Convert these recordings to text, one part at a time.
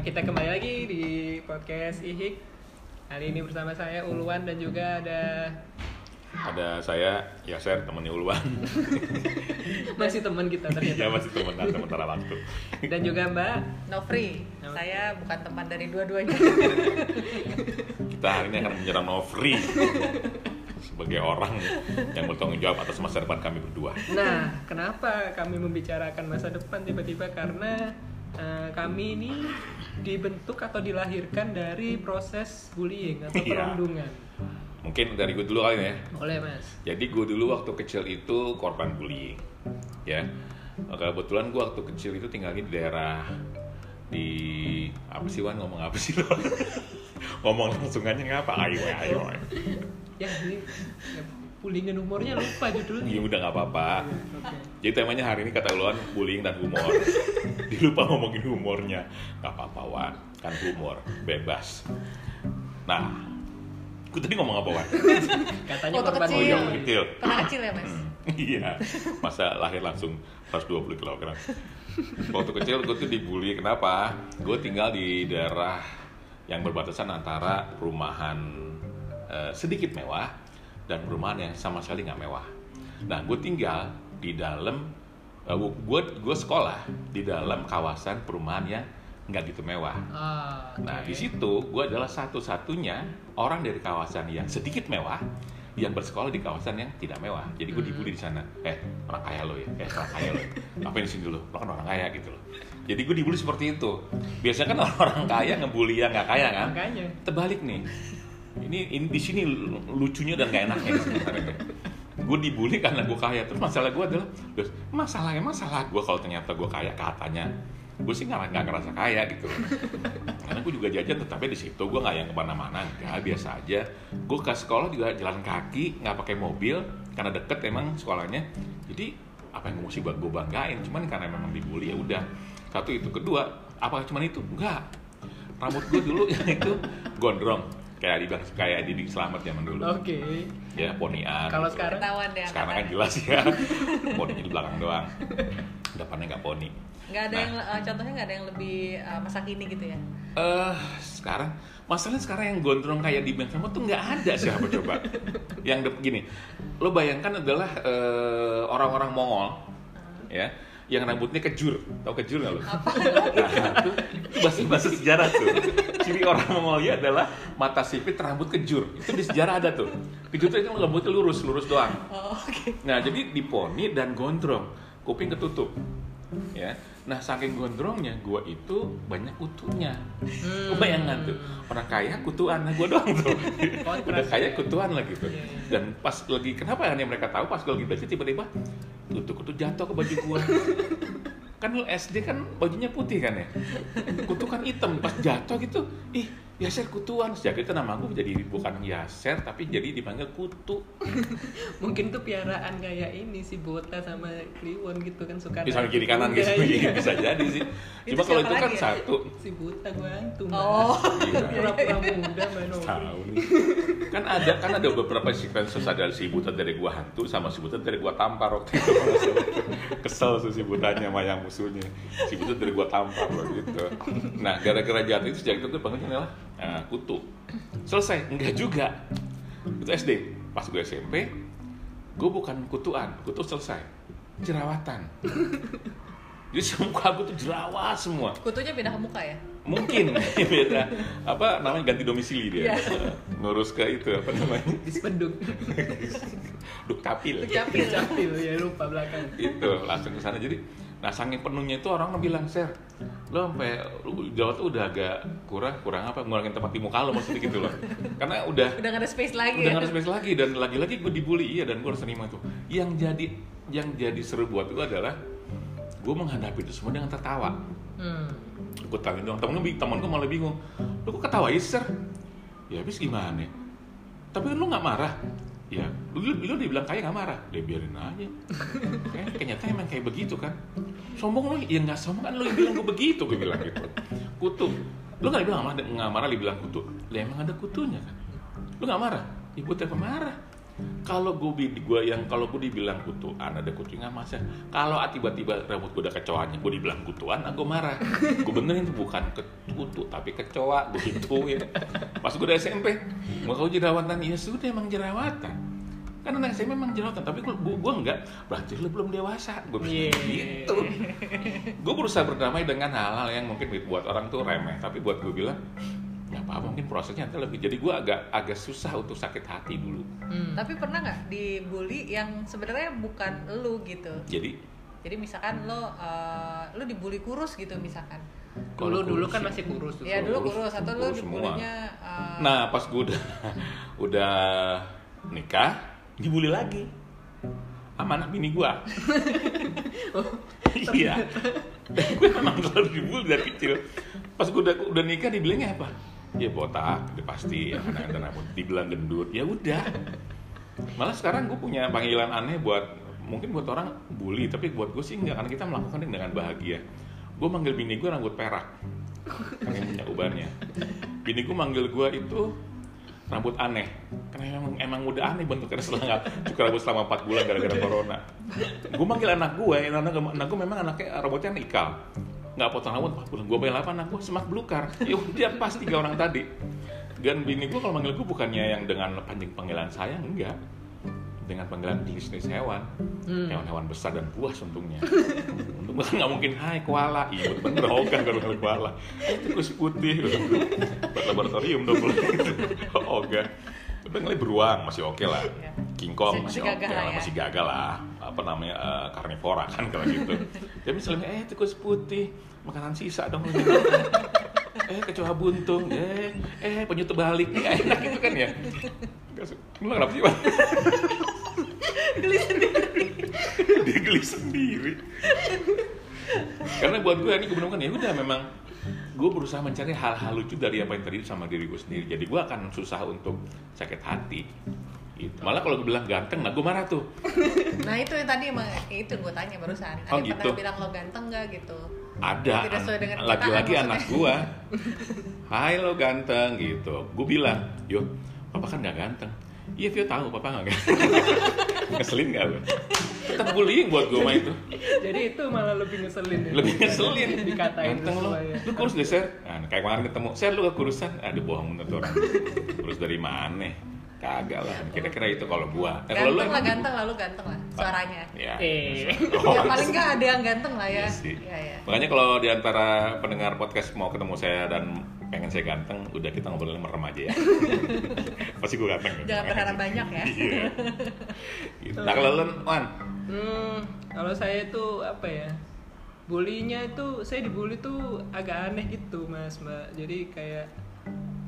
kita kembali lagi di podcast IHIK Kali ini bersama saya Uluan dan juga ada Ada saya, Yaser, temennya Ulwan. masih teman kita ya ternyata masih temenan sementara waktu. Dan juga Mbak Nofri, Nofri. saya bukan teman dari dua-duanya. Kita hari ini akan menyerang Nofri sebagai orang yang bertanggung jawab atas masa depan kami berdua. Nah, kenapa kami membicarakan masa depan tiba-tiba karena eh, kami ini dibentuk atau dilahirkan dari proses bullying atau Iya. perundungan. Mungkin dari gue dulu kali ya. Boleh mas. Jadi gue dulu waktu kecil itu korban bullying, ya. Kebetulan gue waktu kecil itu tinggalnya di daerah di apa sih Wan ngomong apa sih lo? ngomong langsungannya ngapa? Ayo, ayo. ayo. Ya ini ya, bullyingin humornya lupa judulnya. Ya udah nggak apa-apa. Oke. Jadi temanya hari ini kata Luan bullying dan humor. Dilupa ngomongin humornya. Gak apa-apa Wan, kan humor, bebas. Nah, gue tadi ngomong apa Wan? Katanya Waktu korban kecil. Oh iya, bullying. kecil. Pernah kecil ya, Mas? Iya, masa lahir langsung 120 kg. Waktu kecil gue tuh dibully, kenapa? Gue tinggal di daerah yang berbatasan antara perumahan eh, sedikit mewah dan perumahan yang sama sekali nggak mewah. Nah, gue tinggal di dalam, gue gue sekolah di dalam kawasan perumahan yang nggak gitu mewah. Ah, oke. Nah, di situ gue adalah satu-satunya orang dari kawasan yang sedikit mewah yang bersekolah di kawasan yang tidak mewah. Jadi gue dibully di sana. Eh, orang kaya lo ya. Eh, orang kaya lo. Ya. Ngapain sini dulu? Lo kan orang kaya gitu loh. Jadi gue dibully seperti itu. Biasanya kan orang kaya ngebully yang nggak kaya kan? Makanya. Terbalik nih. Ini ini di sini lucunya dan gak enaknya. Gue dibully karena gue kaya. Terus masalah gue adalah, terus masalahnya masalah gue kalau ternyata gue kaya katanya gue sih nggak nggak ngerasa kaya gitu. Karena gue juga jajan tetapi di situ. Gue nggak yang ke mana-mana. Nggak biasa aja. Gue ke sekolah juga jalan kaki nggak pakai mobil. Karena deket emang sekolahnya. Jadi apa yang mesti buat gue banggain? Cuman karena memang dibully ya udah. Satu itu. Kedua apa cuman itu? Enggak rambut gue dulu yang itu gondrong kayak di kayak di selamat zaman dulu Oke. ya ponian Kalau gitu. sekarang? Ketahuan deh. sekarang kan jelas ya poninya di belakang doang depannya nggak poni Nggak ada Nah. yang, eh, contohnya nggak ada yang lebih eh, masa kini gitu ya? eh sekarang masalahnya sekarang yang gondrong kayak di band tuh nggak ada siapa coba yang de- gini lo bayangkan adalah eh, orang-orang Mongol ya yang rambutnya kejur tau kejur nggak lo? Nah, itu, itu bahasa bahasa sejarah tuh ciri orang Mongolia adalah mata sipit rambut kejur itu di sejarah ada tuh kejur tuh itu rambutnya lurus lurus doang Oh, oke. Nah, jadi diponi dan gondrong, kuping ketutup. Ya. Nah, saking gondrongnya gua itu banyak kutunya. Lu bayangkan tuh, orang kaya kutuan, nah gua doang tuh. Udah kaya kutuan lagi tuh. Iya, iya. Dan pas lagi kenapa ya mereka tahu pas gua lagi belajar tiba-tiba kutu-kutu jatuh ke baju gua. kan lu SD kan bajunya putih kan ya kutu kan hitam pas jatuh gitu ih Yaser kutuan. Sejak itu nama gue jadi bukan Yaser tapi jadi dipanggil kutu. Mungkin tuh piaraan kayak ini si Bota sama Kliwon gitu kan suka bisa kiri kanan gitu. Iya. bisa jadi sih. Itu cuma kalau itu kan ya? satu. Si Buta gua hantu. Oh. Iya. Pura-pura muda tahu nih. Kan ada kan ada beberapa sequences. Ada si buta dari gua hantu sama si buta dari gua tampar waktu itu. Kesel tuh si butanya sama yang musuhnya. Si buta dari gua tampar waktu gitu nah gara-gara jatuh itu sejak itu tuh panggilnya adalah eh, kutu. Selesai. Enggak juga. Itu SD pas gue SMP gue bukan kutuan. Kutu selesai. Jerawatan. Jadi semua gue tuh jerawat semua. Kutunya pindah ke muka ya? mungkin. Beda. Apa namanya ganti domisili dia. Iya. ngurus ke itu apa namanya? Dispenduk. dukcapil Dukcapil. Capil ya lupa belakang. itu langsung ke sana. Jadi nah saking penuhnya itu orang bilang ser lo sampai Jawa tuh udah agak kurang kurang apa ngurangin tempat di muka lo maksudnya gitu loh. Karena udah Udah nggak ada space lagi udah ya? nggak ada space lagi dan lagi-lagi gue dibully iya dan gue harus terima tuh. Yang jadi yang jadi seru buat gue adalah gue menghadapi itu semua dengan tertawa. Hmm. gue tanya dong temen gue temen gue malah bingung lu kok ketawa sir? Ya habis gimana? Tapi lu nggak marah ya lu, lu, lu dibilang kaya nggak marah. Dia biarin aja. Kayak ternyata emang kayak begitu kan. Sombong lu? Ya nggak sombong kan lu yang bilang gue begitu gue bilang gitu. Kutu. Lu nggak bilang nggak marah dibilang kutu. Ya emang ada kutunya kan? Lu nggak marah? Ibu telepon marah kalau gue gua yang kalau gue dibilang kutuan ada kucingnya masa kalau tiba-tiba rambut gue udah kecoanya gue dibilang kutuan aku marah. Gue benerin itu bukan kutu tapi kecoa gue gituin pas gue udah SMP mau kau jerawatan ya sudah emang jerawatan. Kan anak saya memang jerawatan tapi gue gue enggak berarti lu belum dewasa. Gue bilang Iya. gitu. Gue berusaha berdamai dengan hal-hal yang mungkin buat orang tuh remeh tapi buat gue bilang nggak apa-apa mungkin prosesnya nanti lebih jadi gue agak agak susah untuk sakit hati dulu Hmm. Tapi pernah nggak dibully yang sebenarnya bukan lu gitu? jadi Jadi misalkan lo uh, lo dibully kurus gitu misalkan. dulu kalau dulu kurus kan masih kurus tuh. Ya dulu Kurus, kurus atau lo kurus dibulinya uh, Nah, pas gue udah udah nikah, dibully lagi sama anak bini gue. iya. Dan gue memang selalu dibully dari kecil. Pas gue udah udah nikah dibilangnya apa? Ya botak, udah pasti ya kadang-kadang rambut dibilang gendut. Ya udah. Malah sekarang gue punya panggilan aneh buat mungkin buat orang bully, tapi buat gue sih enggak karena kita melakukannya dengan bahagia. Gue manggil bini gue rambut perak, karena punya ubannya. Bini gue manggil gue itu rambut aneh, karena emang emang udah aneh bentuknya nggak cukur rambut selama 4 bulan gara-gara corona. Gue manggil anak gue, anak, anak gue memang anaknya rambutnya ikal, nggak potong rambut 4 bulan. Gue bayar apa anak gue semak belukar. Ya udah pas tiga orang tadi. Dan bini gue kalau manggil gue bukannya yang dengan panjang panggilan sayang, enggak. Dengan panggilan jenis hewan, Hmm. hewan-hewan besar dan buas untungnya. Untung gue nggak mungkin, hai koala, iya bener kan kalau manggil koala. Eh, tikus putih, buat laboratorium dong. Oh enggak. Tapi ngeliat beruang masih oke lah. King Kong Masih- masih, lah lah, ya. masih gagal lah. Apa namanya eh, karnivora kan kalau gitu. Tapi misalnya eh tikus putih, makanan sisa dong. eh kecoa buntung, eh eh penyu terbalik, eh, enak gitu kan ya. Lu kenapa sih? Geli sendiri. dia geli sendiri karena buat gue ini kebenaran ya udah memang gue berusaha mencari hal-hal lucu dari apa yang terjadi sama diri gue sendiri jadi gue akan susah untuk sakit hati gitu. malah kalau gue bilang ganteng nah gue marah tuh. Nah itu yang tadi emang itu gue tanya barusan. Ada Oh, yang gitu. pernah bilang lo ganteng nggak gitu? ada Tidak sesuai dengan lagi-lagi anak gue hai lo ganteng gitu. Gue bilang yo papa kan nggak ganteng. Iya Vio tahu papa nggak ganteng. Ngeselin nggak lo tetap bullying buat gue mah itu. Jadi itu malah lebih ngeselin ya. lebih ngeselin. Dikatain ganteng lo. ya. lu kurus deh ser? Nah, kayak kemarin ketemu. Ser lu kekurusan? Aduh bohong bener tuh orang. Kurus dari mana kagak lah kira-kira itu kalau gua eh, kalau Ganteng lah, emang- ganteng lah, lu ganteng lah suaranya. ya Eh. Oh, ya paling nggak ada yang ganteng lah ya. Iya sih. Iya ya. makanya kalau di antara pendengar podcast mau ketemu saya dan pengen saya ganteng udah kita ngobrolin merem aja ya pasti gua ganteng Jangan berharap banyak ya. iya gitu. nah kalau lu Wan Hmm, kalau saya itu apa ya? Bulinya itu saya dibully tuh agak aneh gitu, Mas, Mbak. Jadi kayak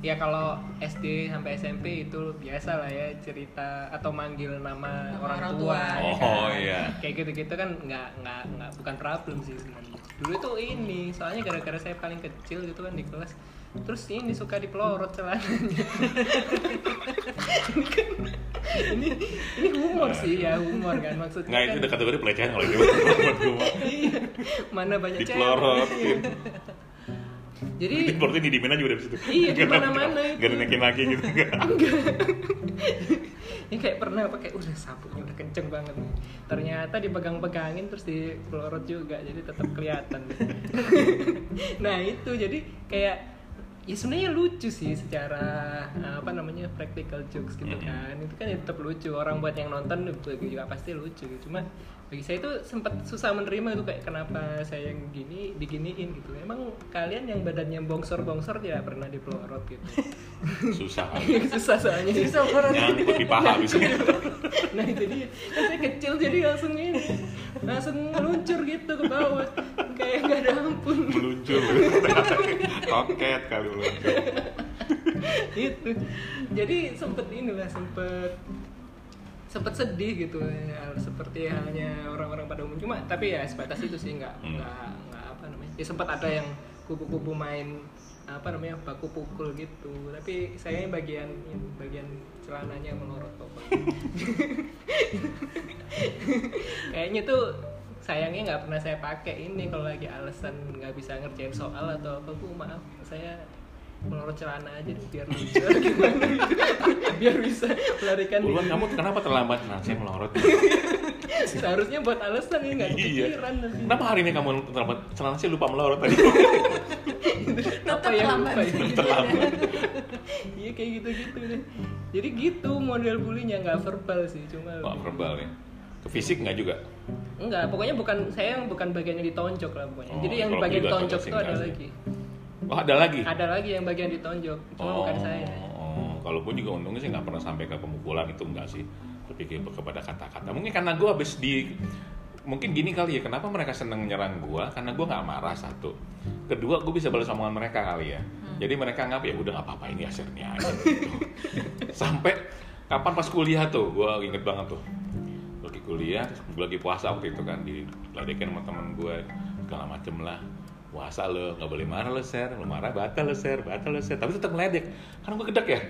ya kalau SD sampai SMP itu biasa lah ya cerita atau manggil nama Nama orang, orang tua. tua. ya Oh, kan? iya. Kayak gitu-gitu kan nggak nggak nggak bukan problem sih sebenarnya. Dulu tuh ini, soalnya gara-gara saya paling kecil gitu kan di kelas. Terus ini suka dipelorot celananya. ini ini humor sih ya humor kan maksudnya nggak itu kan, udah kategori pelecehan kalau itu gua iya, mana banyak cewek dipelorotin jadi Dipelorotin di di mana juga dari situ. Iya, di Nggak- mana-mana itu. nggak dinaikin lagi gitu. Nggak ini kayak pernah pakai udah sapunya udah kenceng banget nih. Ternyata dipegang-pegangin terus dipelorot juga jadi tetap kelihatan. Nah itu. Jadi kayak ya sebenarnya lucu sih secara uh, apa namanya practical jokes gitu kan. Itu kan ya tetap lucu. Orang buat yang nonton juga pasti lucu. Cuma bagi saya itu sempat susah menerima itu kayak kenapa saya yang gini diginiin? Gitu. Emang kalian yang badannya bongsor bongsor tidak pernah dipelorot gitu. Susah. Susah soalnya. Susah banget. nyangkut di paha bisa nah itu dia kan saya kecil jadi langsung ini langsung meluncur gitu ke bawah. Kayak nggak ada ampun. Meluncur. Roket kali meluncur. Itu jadi sempet inilah sempet sempet sedih gitu ya, seperti halnya orang-orang pada umum cuma tapi ya sebatas itu sih nggak Hmm. nggak nggak apa namanya. Ya sempat ada yang kupu-kupu main apa namanya baku pukul gitu. Tapi saya bagian bagian celananya melorot kok kayaknya tuh sayangnya nggak pernah saya pakai ini kalau lagi alasan nggak bisa ngerjain soal atau apa bu. Maaf saya melorot celana aja deh biar lucu gimana gitu. biar bisa melarikan Buruan diri kamu kenapa terlambat? Nah, saya melorot. seharusnya buat alasan ya nggak iya. kepikiran nanti. Kenapa hari ini kamu terlambat? Celana saya lupa melorot tadi. apa yang lupa ya? terlambat. iya kayak gitu-gitu deh jadi gitu model bulinya nggak verbal sih cuma Wah, verbal ya. Ke fisik nggak juga? enggak pokoknya bukan saya yang bukan bagian yang ditonjok lah pokoknya Oh, jadi yang bagian ditonjok itu ada lagi Oh, ada lagi? ada lagi yang bagian ditonjok. Cuma bukan saya. Oh, kalau gue juga untungnya sih nggak pernah sampai ke pemukulan itu enggak sih. Lebih ke kepada kata-kata. Mungkin karena gue habis di mungkin gini kali ya kenapa mereka seneng nyerang gue karena gue nggak marah satu. Kedua gue bisa balas omongan mereka kali ya. Jadi mereka anggap ya udah nggak apa-apa ini hasilnya aja gitu. sampai kapan pas kuliah tuh gue inget banget tuh. Lagi kuliah terus gue lagi puasa waktu itu kan diledekin sama temen gue segala macem lah puasa lo nggak boleh marah lo ser. Lo marah batal lo ser batal lo ser. Tapi tetap ngeledek. Kan gue gedek ya?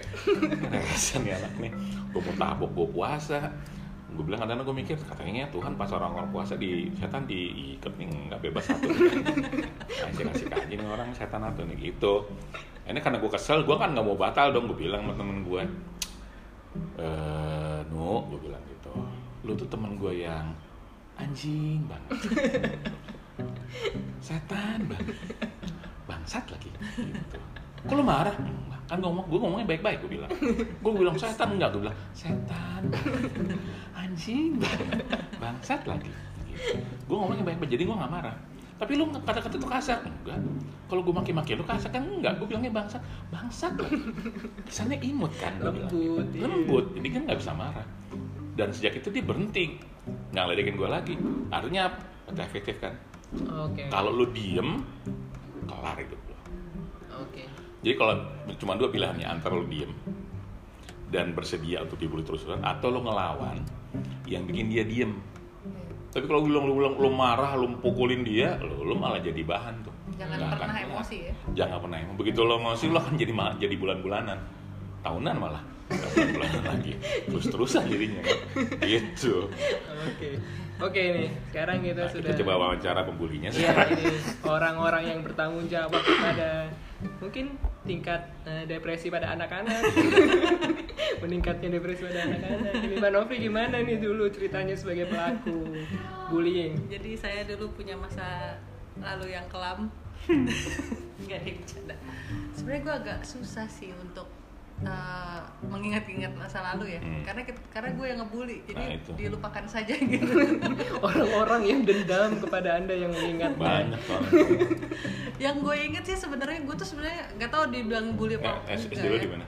Rasa nih anak nih. Gue mau tabok gue puasa. Gue bilang kadang gue mikir katanya Tuhan pas orang-orang puasa di setan diikat nih nggak bebas satu. Kasih kasih kaji nih orang setan atau nih gitu. Ini karena gue kesel gue kan nggak mau batal dong gue bilang sama temen gue eh nu gue bilang gitu. Lu tuh temen gue yang anjing banget setan banget. Bangsat lagi. Gitu. Kok lu marah? Enggak. Kan ngomong gue ngomongnya baik-baik gue bilang. Gue bilang setan. Enggak gue bilang setan. Anjing. Bangsat lagi. Gitu. gue ngomongnya baik-baik jadi gue nggak marah. Tapi lu kata-kata itu kasar? Enggak. Kalau gue maki-maki lu kasar kan enggak. Gue bilangnya bangsat. Bangsat lagi. Kesannya imut kan gue Lembut, iya. lembut. Jadi kan nggak bisa marah. Dan sejak itu dia berhenti. Nggak ngeledekin gue lagi. Artinya apa? efektif kan oke. Kalau lu diem kelar hidup lu. Oke. Jadi kalau cuma dua pilihannya antara lu diem dan bersedia untuk dibully terus-terusan atau lu ngelawan yang bikin dia diem. Tapi kalau lu lu, lu, lu marah lu pukulin dia lu, lu malah jadi bahan tuh. Jangan Nggak akan pernah kelar. emosi ya. jangan pernah emosi. Begitu lo emosi lo akan jadi jadi bulan-bulanan. Tahunan malah. Bulan-bulanan lagi. Terus-terusan jadinya. Gitu. Oke oke nih sekarang kita nah, sudah kita coba wawancara pembulinya Iya, ini orang-orang yang bertanggung jawab kepada mungkin tingkat eh, depresi pada anak-anak. Meningkatnya depresi pada anak-anak. Ini Mbak Novi gimana nih dulu ceritanya sebagai pelaku bullying? Jadi saya dulu punya masa lalu yang kelam. Enggak deh bercanda. Sebenarnya gue agak susah sih untuk uh, mengingat-ingat masa lalu ya, Hmm. karena karena gue yang ngebully, jadi Nah, itu. dilupakan saja gitu. Orang-orang yang dendam kepada Anda yang mengingatnya. banyak banget yang gue inget sih sebenarnya gue tuh sebenarnya nggak tahu dibilang bully apa eh, SD enggak lu ya. di mana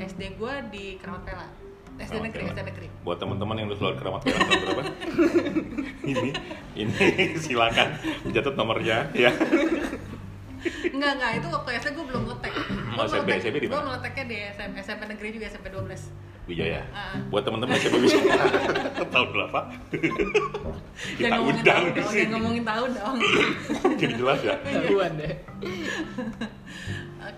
SD gue di Keramat Pela. SD Keramat negeri, Pela. SD negeri. buat teman-teman yang udah keluar keramat Pela berapa ini ini silakan catat nomornya ya Enggak, enggak, itu waktu SD gue belum ngetek. Oh, SMP, SMP di Gue mana? meleteknya di SMP, SMP negeri juga SMP 12. Wijaya Ah. buat teman-teman siapa bisa tahun berapa kita undang di dong, sini jangan ngomongin tahun dong. jadi jelas ya Tahuan deh.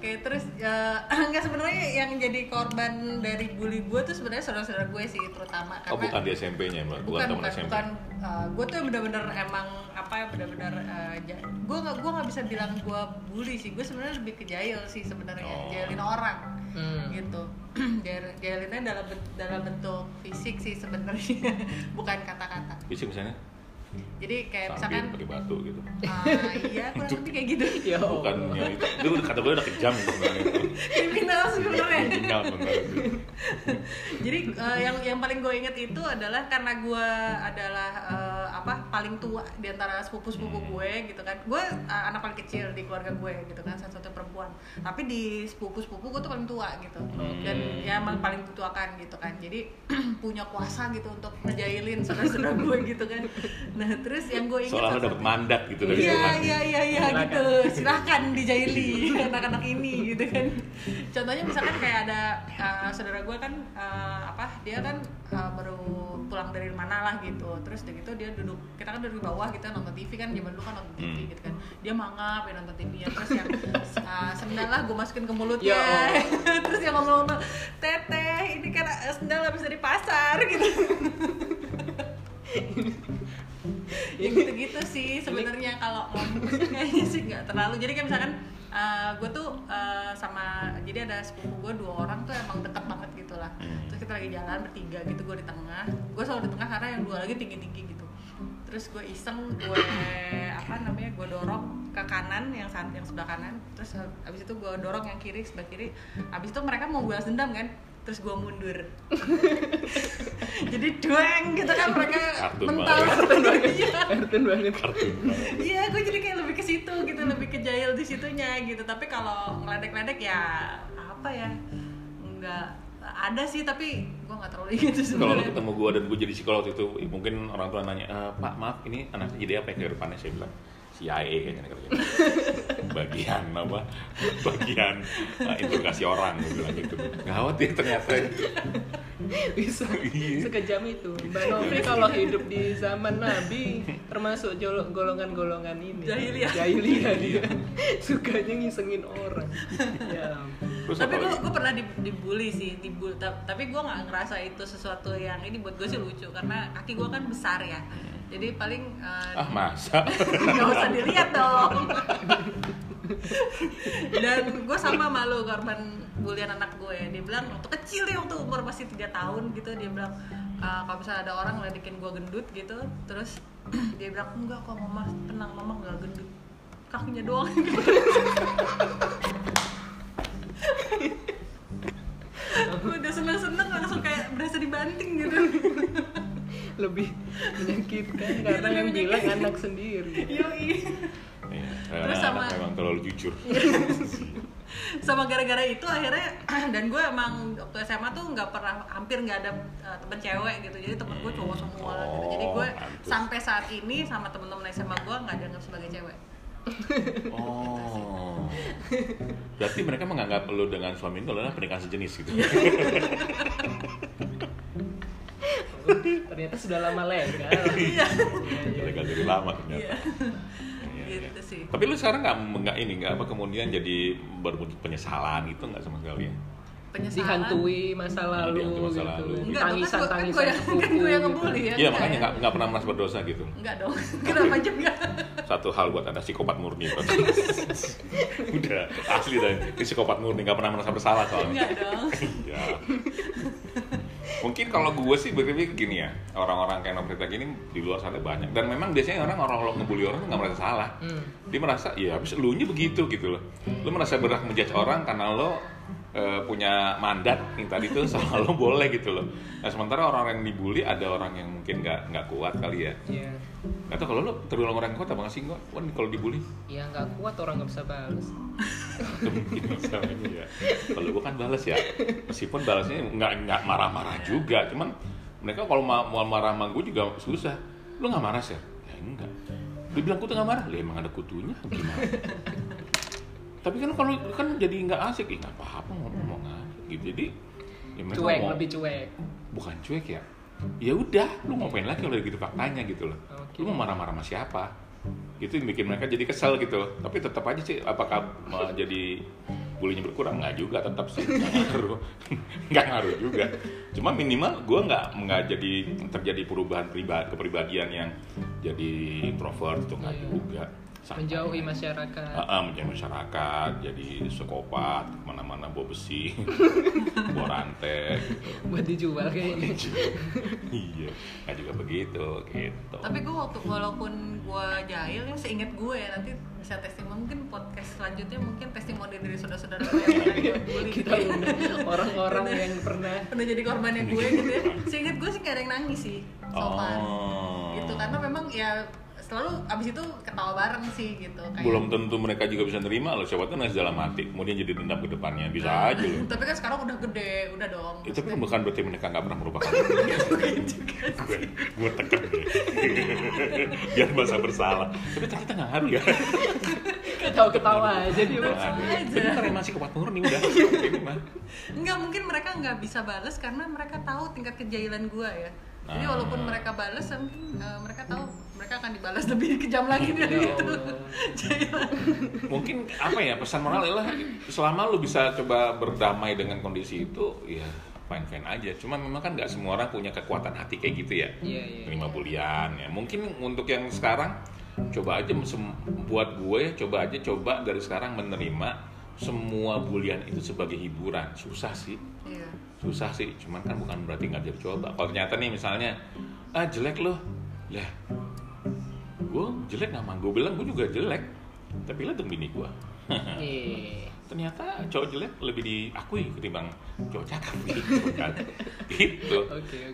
Oke, terus ya, enggak sebenarnya yang jadi korban dari bully gue tuh sebenarnya saudara-saudara gue sih terutama karena oh bukan di SMP-nya bukan, bukan teman bukan, SMP bukan uh, gue tuh bener-bener emang apa ya bener-bener uh, ja- gue nggak gue nggak bisa bilang gue bully sih gue sebenarnya lebih ke jahil sih sebenarnya Oh. jahilin orang Hmm. gitu. Jahil- jahilinnya dalam dalam bentuk fisik sih sebenarnya bukan kata-kata. Fisik misalnya jadi kayak sambil misalkan pakai batu gitu. Ah, iya kurang lebih kayak gitu. Ya bukan ya itu. Itu udah kata gue udah kejam itu sebenarnya. Itu kriminal sebenarnya. Kriminal jadi eh, yang yang paling gue inget itu adalah karena gue adalah eh, apa paling tua di antara sepupu sepupu Hmm. gue gitu kan. Gue eh, anak paling kecil di keluarga gue gitu kan satu satu perempuan. Tapi di sepupu sepupu gue tuh paling tua gitu. Hmm. dan ya emang paling dituakan gitu kan. Jadi punya kuasa gitu untuk ngejailin saudara-saudara gue gitu kan. Nah terus yang gue inget seolah salah dapat mandat gitu dari Iya iya iya iya gitu. Silahkan dijaili anak-anak ini gitu kan. Contohnya misalkan kayak ada uh, saudara gue kan uh, apa dia kan uh, baru pulang dari mana lah gitu. Terus udah gitu dia duduk kita kan di bawah gitu nonton TV kan zaman dulu kan nonton TV Hmm. gitu kan. Dia mangap ya nonton TV ya terus yang uh, sendal lah gue masukin ke mulutnya. Ya terus yang ngomong-ngomong teteh ini kan uh, sendal habis dari pasar gitu. Ya gitu-gitu sih sebenarnya kalau kayaknya sih nggak terlalu. Jadi kayak misalkan gue tuh eh, sama jadi ada sepupu gue dua orang tuh emang deket banget gitu lah Hmm. terus kita lagi jalan bertiga gitu gue di tengah. Gue selalu di tengah karena yang dua lagi tinggi tinggi gitu terus gue iseng gue apa namanya gue dorong ke kanan yang saat yang sebelah kanan. Terus abis itu gue dorong yang kiri sebelah kiri. Abis itu mereka mau balas dendam kan? Terus gue mundur. Jadi dueng gitu kan mereka Kartun mental. Kartun banget. kartun banget. iya gue jadi kayak lebih ke situ gitu lebih ke jahil di situnya gitu. Tapi kalau ngeledek-ledek ya apa ya nggak ada sih tapi gue nggak terlalu ingat sih kalau sebenarnya ketemu gue dan gue jadi psikolog itu mungkin orang tua nanya "Eh, pak maaf ini anaknya jadi apa ya depannya saya bilang CIA kayaknya kerjanya. bagian apa bagian uh, interogasi orang gue bilang gitu gawat ya ternyata Bisa Iya. sekejam itu. Mbak Novi kalau hidup di zaman Nabi termasuk golongan-golongan ini. Jahiliyah. Jahiliyah dia. Sukanya ngisengin orang. Ya. Tapi gue gue pernah di- dibully sih dibully tapi gue nggak ngerasa itu sesuatu yang ini buat gue sih lucu karena kaki gue kan besar ya. Jadi paling eh, ah masa? Nggak usah dilihat dong. Dan gue sama malu korban bulian anak gue dia bilang waktu kecil ya waktu umur masih tiga tahun gitu. Dia bilang "Eh, kalau misalnya ada orang ngeledekin gue gendut gitu. Terus dia bilang enggak kok mama tenang mama nggak gendut. Kakinya doang udah seneng-seneng langsung kayak berasa dibanting gitu. Lebih menyakitkan Iya, karena yang bilang anak sendiri. yoi. Iya, Terus sama- anak memang terlalu jujur. Sama gara-gara itu akhirnya dan gue emang waktu SMA tuh nggak pernah hampir nggak ada uh, temen cewek gitu. Jadi temen gue cowok semua lah gitu. Jadi gue Oh, sampai saat ini sama temen-temen SMA gue nggak dianggap sebagai cewek oh. Berarti mereka menganggap lo dengan suami itu adalah pernikahan sejenis gitu? Ternyata sudah lama legal. iya. Legal dari lama ternyata. Iya. Iya, iya. gitu sih. Tapi lu sekarang nggak nggak ini nggak apa kemudian jadi berwujud penyesalan gitu nggak sama sekali ya? Penyesalan Dihantui masa lalu Dihantui masa gitu. lalu. Enggak, dong, kan Tangisan kan tangisan yang- sepupu. kan gua yang gitu. ngebully ya. Iya enggak makanya ya? nggak nggak pernah merasa berdosa gitu. enggak dong kenapa juga Satu hal buat anda psikopat murni. Udah asli dah ini psikopat murni nggak pernah merasa bersalah soalnya. enggak dong Iya. Mungkin kalau gue sih berpikir gini ya orang-orang kayak Novrita gini di luar sana banyak dan memang biasanya orang orang kalau ngebully orang tuh nggak merasa salah. Hmm. dia merasa ya habis lu nya begitu gitu loh lu merasa berhak menjudge orang karena lo eh, punya mandat yang tadi tuh lo boleh gitu loh. Nah sementara orang yang dibully ada orang yang mungkin nggak nggak kuat kali ya. Iya. atau kalau lo tergolong orang kuat apa nggak sih nggak Wan, kalau dibully? Ya nggak kuat orang nggak bisa balas. mungkin masalahnya ya. Kalau gue kan balas ya. Meskipun balasnya nggak nggak marah-marah juga cuman mereka kalau ma- mau marah sama gue juga susah. Lo nggak marah sih ya enggak. Dia bilang kutu nggak marah? Lah emang ada kutunya. Gimana tapi kan kalau kan jadi nggak asik ya nggak apa-apa ngomong aja gitu. Jadi ya Cuek, mau- lebih cuek. bukan cuek ya. Ya udah lu ngapain lagi kalau gitu faktanya gitu loh. Oke. lu mau marah-marah sama siapa? Itu yang bikin mereka jadi kesel gitu loh. Tapi tetap aja sih apakah jadi bulinya berkurang? Nggak juga tetap sih. Nggak ngaruh. Nggak ngaruh juga. Cuma minimal gue nggak nggak jadi terjadi perubahan pribadi kepribadian yang jadi introvert itu nggak Iya. juga Santai Menjauhi masyarakat. Ah, ah, menjadi masyarakat, jadi psikopat, ke mana-mana bawa besi, bawa rantai, gitu. Buat dijual kayaknya. iya, nggak juga begitu, gitu. tapi gue waktu walaupun gue jahil yang seingat gue ya nanti bisa testimoni mungkin podcast selanjutnya mungkin testimoni dari saudara-saudara gue yang pernah gue bully Kita gitu ya. orang-orang yang pernah pernah jadi korbannya gue gitu ya seingat gue sih gak ada yang nangis sih so far Oh. gitu karena memang ya selalu abis itu ketawa bareng sih gitu. Kayak belum tentu mereka juga bisa nerima loh siapa tahu nangis dalam hati kemudian jadi dendam ke depannya bisa Nah, aja loh. tapi kan sekarang udah gede udah dong itu kan bukan berarti mereka nggak pernah merupakan gue gue tekan deh biar merasa bersalah. Tapi ternyata nggak ngaruh ya. Aja dia Nggak Mas. ngaruh. aja. bener emang sih kuat murni udah. Ini mah Enggak, mungkin mereka nggak bisa bales karena mereka tahu tingkat kejahilan gue ya. Jadi Ah. walaupun mereka bales, mungkin eh, mereka tahu mereka akan dibalas lebih kejam lagi dari Ya itu. Allah. Jahilan. mungkin apa ya pesan moral adalah selama lu bisa coba berdamai dengan kondisi itu ya fine fine aja cuma memang kan nggak semua orang punya kekuatan hati kayak gitu ya Iya, iya. terima bulian ya mungkin untuk yang sekarang coba aja buat gue coba aja coba dari sekarang menerima semua bulian itu sebagai hiburan susah sih Iya. Susah sih cuman kan bukan berarti nggak jadi coba. Kalau ternyata nih misalnya ah jelek loh. Lah gue jelek nggak mah gue bilang gue juga jelek tapi dong bini gue ternyata cowok jelek lebih diakui ketimbang cowok cakep gitu kan. Gitu.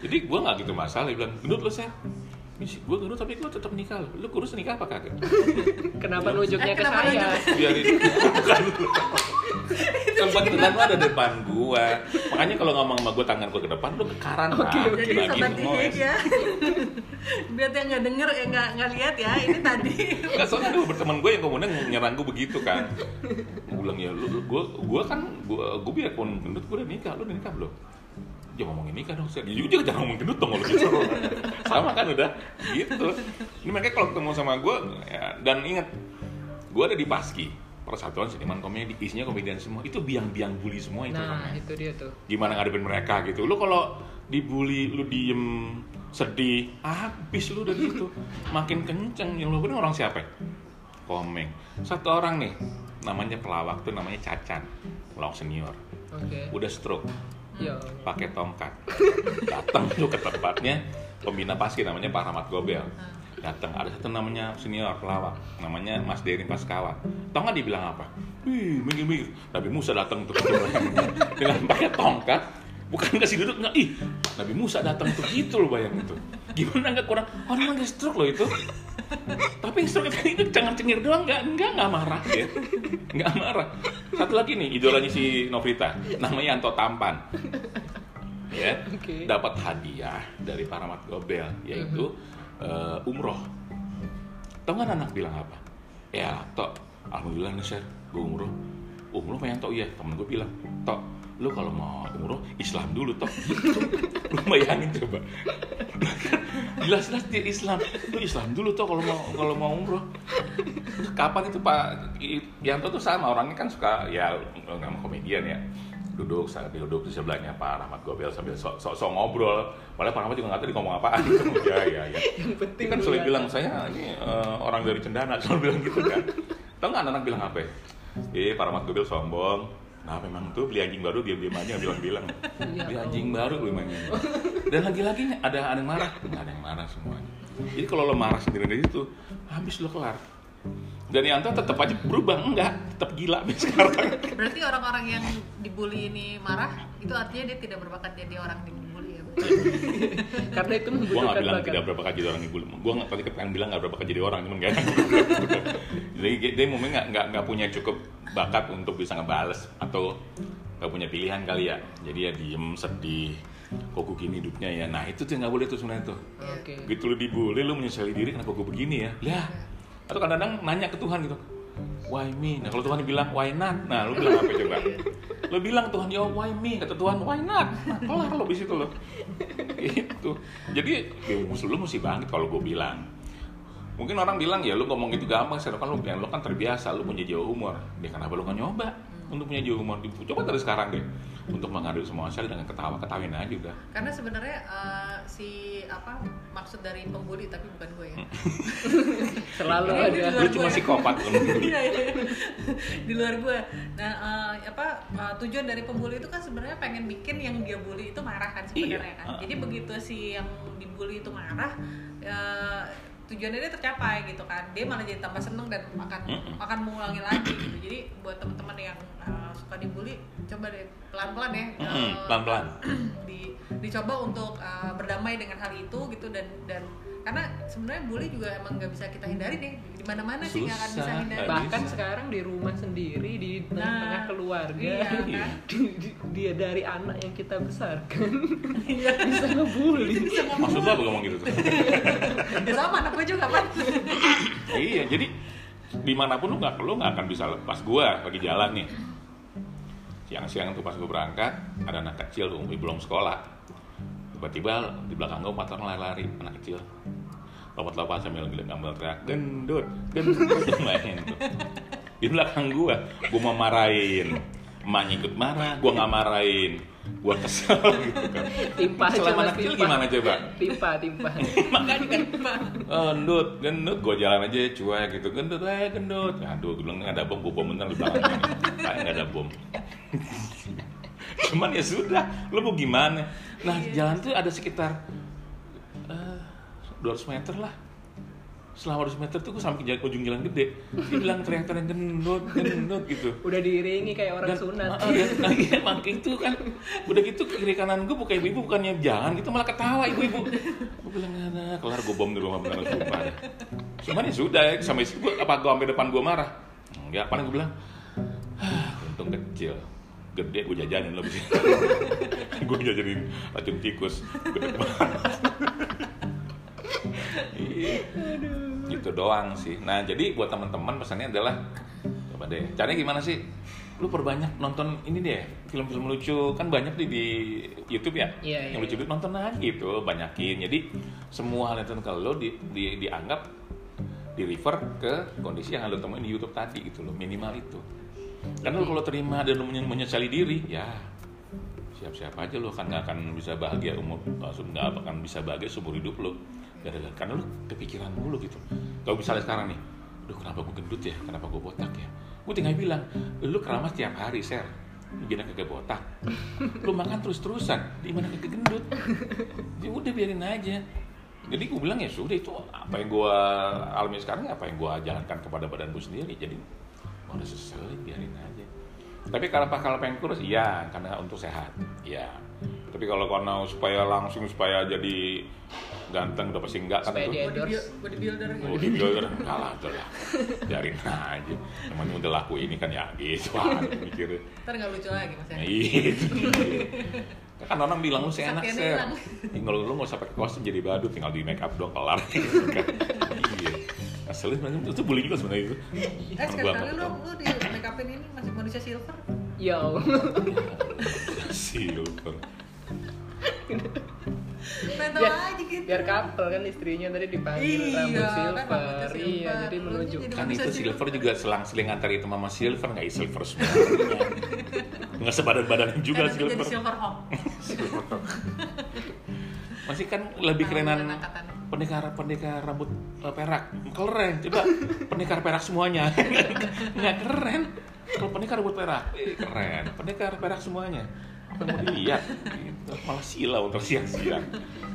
Jadi gue nggak gitu masalah. Dia bilang gendut lo saya gue gendut tapi gue tetap nikah. Lo lu kurus nikah apa kagak? Kenapa nunjuknya Eh, ke saya? biarin. Bukan tempat tenang lu ada depan gua. Makanya kalau ngomong sama gua tangan gua ke depan lu ke kanan Oke, Pak. oke. Jadi sobat ya. Biar yang nggak denger ya nggak nggak lihat ya ini tadi. Nggak, soalnya dulu berteman gue yang kemudian nyerang gue begitu kan. Gue bilang ya lu, gue gue kan gue gue biarpun gendut gue udah nikah. Lu udah nikah belum? Jangan ngomongin nikah dong saya juga jangan ngomong gendut dong kalau gitu. Sama kan udah gitu. Ini makanya kalau ketemu sama gue ya, dan ingat gue ada di Paski Persatuan Seniman Komedi isinya komedian semua itu biang-biang bully semua itu Nah, orangnya. itu dia tuh. gimana ngadepin mereka gitu lu kalau dibully lu diem sedih habis lu dari situ makin kenceng yang lu bener orang siapa ya? komeng satu orang nih namanya pelawak tuh namanya Cacan pelawak senior Oke. udah stroke Yo. pakai tongkat datang tuh ke tempatnya pembina paski namanya Pak Rahmat Gobel datang. Ada satu namanya senior pelawak namanya Mas Derin Paskawa tau nggak dibilang apa? Wih minggir minggir Nabi Musa datang tuh. Dengan pakai tongkat. Bukan kasih duduk nggak. Ih Nabi Musa datang tuh. Gitu loh bayangin tuh. Gimana nggak kurang? Orang lagi stroke loh itu. Tapi stroke itu jangan cengir doang. Nggak nggak nggak marah ya nggak marah. Satu lagi nih idolanya si Novita. Namanya Anto Tampan. Ya Oke. dapat hadiah dari Pak Rahmat Gobel yaitu eh, umroh. Tau nggak anak bilang apa? Ya tok alhamdulillah nih Sher gue umroh. Umroh pengen tok iya. Temen gue bilang tok lu kalau mau umroh Islam dulu tok. Lu bayangin coba. Jelas-jelas dia Islam. Lu Islam dulu tok kalau mau kalau mau umroh. Kapan itu Pak? Yanto tuh sama orangnya kan suka ya nggak komedian ya duduk saat duduk di sebelahnya Pak Rahmat Gobel sambil sok sok sok ngobrol. Padahal Pak Rahmat juga nggak tahu ngomong apaan gitu. Ya ya ya Yang penting kan selalu kelihatan. bilang saya ini eh, orang dari Cendana selalu bilang gitu kan. Tau nggak anak-anak bilang apa? Ya eh Pak Rahmat Gobel sombong. Nah memang tuh beli anjing baru dia diam aja bilang-bilang. Iya, beli anjing baru beli anjing dan lagi-lagi ada ada yang marah. Nggak ada yang marah semuanya. Jadi kalau lo marah sendiri dari situ habis lo kelar dan Yanto tetap aja berubah. Enggak tetap gila sampai sekarang. Berarti orang-orang yang dibully ini marah itu artinya dia tidak berbakat jadi orang yang dibully ya. Karena itu gue nggak bilang bakat. tidak berapa kali jadi orang ibu gue nggak tadi kan bilang nggak berapa kali jadi orang cuman gak jadi dia mungkin nggak nggak nggak punya cukup bakat untuk bisa ngebales atau nggak punya pilihan kali ya. Jadi ya diem sedih kok gue gini hidupnya ya. Nah itu tuh nggak boleh tuh sebenarnya tuh. Oke. gitu lu dibully lu menyesali diri kenapa gue begini ya? Lah atau kadang-kadang nanya ke Tuhan gitu. Why me? Nah kalau Tuhan bilang why not? Nah lu bilang apa coba? Lu bilang Tuhan ya why me? Kata Tuhan why not? Nah, kelar lo di situ lo gitu. Jadi ya, musuh lu mesti bangkit kalau gue bilang. Mungkin orang bilang ya lu ngomong gitu gampang sih kan lu yang lu kan terbiasa lu punya jauh umur. Dia kenapa lu nggak nyoba untuk punya jauh umur? Coba dari sekarang deh untuk menghadapi semua masalah dengan ketawa ketawin aja udah Karena sebenarnya eh, si apa maksud dari pembuli tapi bukan gue ya. Selalu ada. lu cuma gue. psikopat Iya, iya. di luar gue. Nah, eh, apa eh, tujuan dari pembuli itu kan sebenarnya pengen bikin yang dia bully itu marah kan sebenarnya Iya. kan. Ah. Jadi begitu si yang dibully itu marah, tujuannya dia tercapai gitu kan. Dia malah jadi tambah seneng dan akan akan mengulangi lagi gitu. Jadi buat teman-teman yang eh, suka dibully, coba deh pelan-pelan ya. Eh, pelan-pelan. di dicoba untuk uh, berdamai dengan hal itu gitu dan dan karena sebenarnya bully juga emang nggak bisa kita hindari deh di mana mana sih nggak akan bisa hindari Bahkan bisa. sekarang di rumah sendiri di tengah-tengah Nah, keluarga iya kan? di- di- dia dari anak yang kita besarkan Iya. bisa ngebully. maksud apa ngomong gitu tuh ya sama anak gue juga kan iya jadi di mana pun lu nggak lu nggak akan bisa lepas gua lagi jalan nih siang-siang tuh pas gua berangkat ada anak kecil tuh belum sekolah tiba-tiba di belakang gua empat orang lari-lari anak kecil. Lompat-lompat sambil ngambil teriak gendut gendut. Main tuh. Di belakang gua gua mau marahin. Emaknya ikut marah gua nggak marahin. Gua kesel gitu kan. Timpa aja, selama anak kecil timpa. gimana coba? Timpa, timpa. makanya kan gendut gendut. Gue jalan aja cuek gitu. Gendut eh gendut. Aduh gue bilang nggak ada bom gue bom bener di belakangnya kayak nggak ada bom cuman ya sudah lo mau gimana? Nah jalan tuh ada sekitar eh, 200 meter lah. Selama 200 meter tuh gue sampai ke jalan- ujung jalan gede. Dia bilang teriak-teriak gendut gendut gitu. Udah diiringi kayak orang dan, sunat. Ah, dan, nah, iya, makin itu kan. Udah gitu kiri kanan gue bukan ibu-ibu bukannya jangan gitu malah ketawa ibu-ibu. Gue bilang ada kelar gue bom di rumah beneran sumpah cuman ya sudah sampai situ gue apa gue sampai depan gue marah? Enggak paling gue bilang "Ah, untung kecil gede gue jajanin lo bisa gue jajanin racun tikus. Gede banget. Iya. gitu doang sih. Nah jadi buat teman-teman pesannya adalah coba deh. Caranya gimana sih? Lu perbanyak nonton ini deh film-film lucu. Kan banyak di di YouTube ya? Iya, yang iya, lucu nonton aja gitu banyakin. Jadi semua hal yang kalau lo di, di, dianggap di refer ke kondisi yang lo temuin di YouTube tadi gitu loh minimal itu karena lo kalau terima dan lo menye- menyesali diri ya siap-siap aja lo kan nggak akan bisa bahagia umur langsung nggak akan bisa bahagia seumur hidup lo gara-gara karena lo kepikiran mulu gitu. Kalau misalnya sekarang nih Duh kenapa gue gendut ya? Kenapa gue botak ya? Gue tinggal bilang lu keramas tiap hari ser. Gimana kagak botak? Lu makan terus-terusan di mana kagak gendut? Ya udah biarin aja. Jadi gue bilang ya sudah itu apa yang gue alami sekarang apa yang gue jalankan kepada badan gue sendiri. Jadi udah selesai biarin aja tapi kalau kalau pengen kurus iya karena untuk sehat iya tapi kalau karena supaya langsung supaya jadi ganteng udah pasti enggak kan Supaya itu bodybuilder gitu. Oh, dibuilder enggak lah, udah lah. Biarin aja. Namanya udah laku ini kan ya gitu mikirnya. ntar nggak lucu lagi mas ya kan orang bilang lu seenak. Ya, Kalau lu nggak usah pakai kostum jadi badut, tinggal di make up doang kelar. gitu kan. Iya. Ngeselin banget itu bully juga sebenarnya itu. eh sekali kali lu lu di make upin ini masih manusia silver Ya Allah. Silver. mental Biar, aja gitu biar couple kan istrinya tadi dipanggil Iya, rambut kan silver. rambutnya Iya, silver. jadi menunjukkan. Kan itu silver juga selang-seling antar itu mama silver nggak silver semua. Nggak sebadan-badan juga Kan nanti jadi silver. silver hawk Masih kan lebih kerenan Rambut angkatan. Pendekar pendekar rambut eh, perak keren coba pendekar perak semuanya nggak keren kalau pendekar rambut perak eh, keren pendekar perak semuanya apa mau dilihat gitu. malah silau untuk siang-siang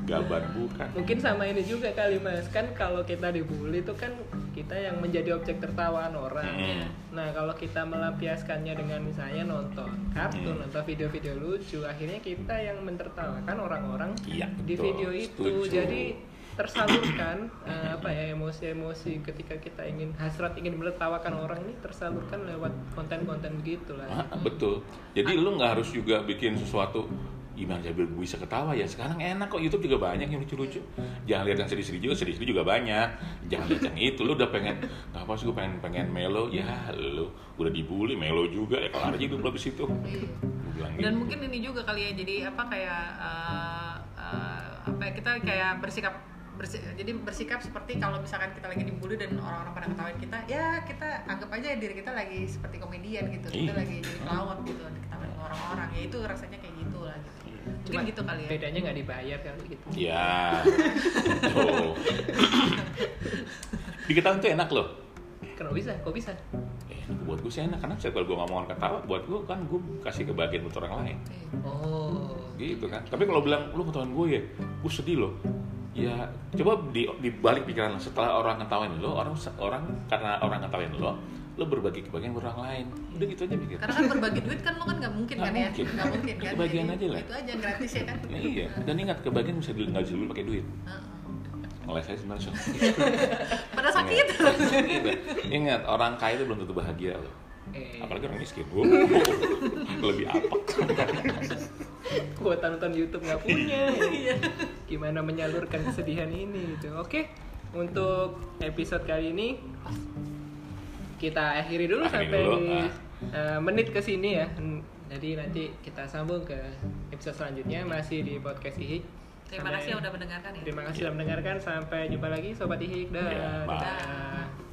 gaban bukan Mungkin sama ini juga kali mas kan kalau kita dibully itu kan kita yang menjadi objek tertawaan orang. Mm. Nah kalau kita melampiaskannya dengan misalnya nonton kartun Mm. atau video-video lucu, akhirnya kita yang mentertawakan orang-orang Iya, di betul. video itu. Setuju. Jadi tersalurkan eh, apa ya emosi-emosi ketika kita ingin hasrat ingin menertawakan orang ini tersalurkan lewat konten-konten begitu lah. Ah, betul. Jadi lu nggak harus juga bikin sesuatu gimana ya gue bisa ketawa ya sekarang enak kok YouTube juga banyak yang lucu-lucu. Jangan lihat yang sedih-sedih juga sedih-sedih juga banyak. Jangan lihat yang itu lu udah pengen nggak apa sih gue pengen pengen melo. Ya lu udah dibully melo juga ya kalau aja hidup di situ Iya. dan gitu. mungkin ini juga kali ya jadi apa kayak eh, eh, apa ya, kita kayak bersikap bersi- jadi bersikap seperti kalau misalkan kita lagi dibully dan orang-orang pada ketawain kita ya kita anggap aja diri kita lagi seperti komedian gitu kita Iya. lagi jadi pelawak gitu diketawain sama orang-orang ya itu rasanya kayak gitu lah gitu mungkin Cuma gitu kali ya bedanya nggak dibayar kali gitu. ya tuh di kita tuh enak loh Kenapa bisa? Kok bisa? eh buat gue sih enak karena setiap kali gue ngomong ketawa buat gue kan gue kasih kebahagiaan buat orang lain Iya. Oh. gitu kan tapi kalau bilang lu ketahuan gue ya gue sedih loh ya coba di dibalik pikiran lo setelah orang ngetawain lo orang orang karena orang ngetawain lo lo berbagi kebahagiaan buat orang lain. Udah gitu aja pikir karena kan berbagi duit kan lo kan nggak mungkin Nggak kan ya? mungkin. nggak mungkin kan? Kebagian Jadi, aja lah. itu aja gratis ya kan? Nah, iya. Dan ingat kebahagiaan bisa di- nggak dibeli pakai duit. Heeh. oleh saya sebenarnya pada sakit ingat, orang kaya itu belum tentu bahagia loh. Eh, apalagi orang miskin lebih apa kuota nonton YouTube nggak punya. Iya. Gimana menyalurkan kesedihan ini gitu. Oke, untuk episode kali ini kita akhiri dulu Akhiri sampai dulu, eh, menit ke sini ya. Jadi nanti kita sambung ke episode selanjutnya masih di podcast Ihik. terima Sampai- kasih udah mendengarkan ya Terima kasih sudah mendengarkan. Sampai jumpa lagi sobat Ihik. Dah. Ya, bye. Dadah.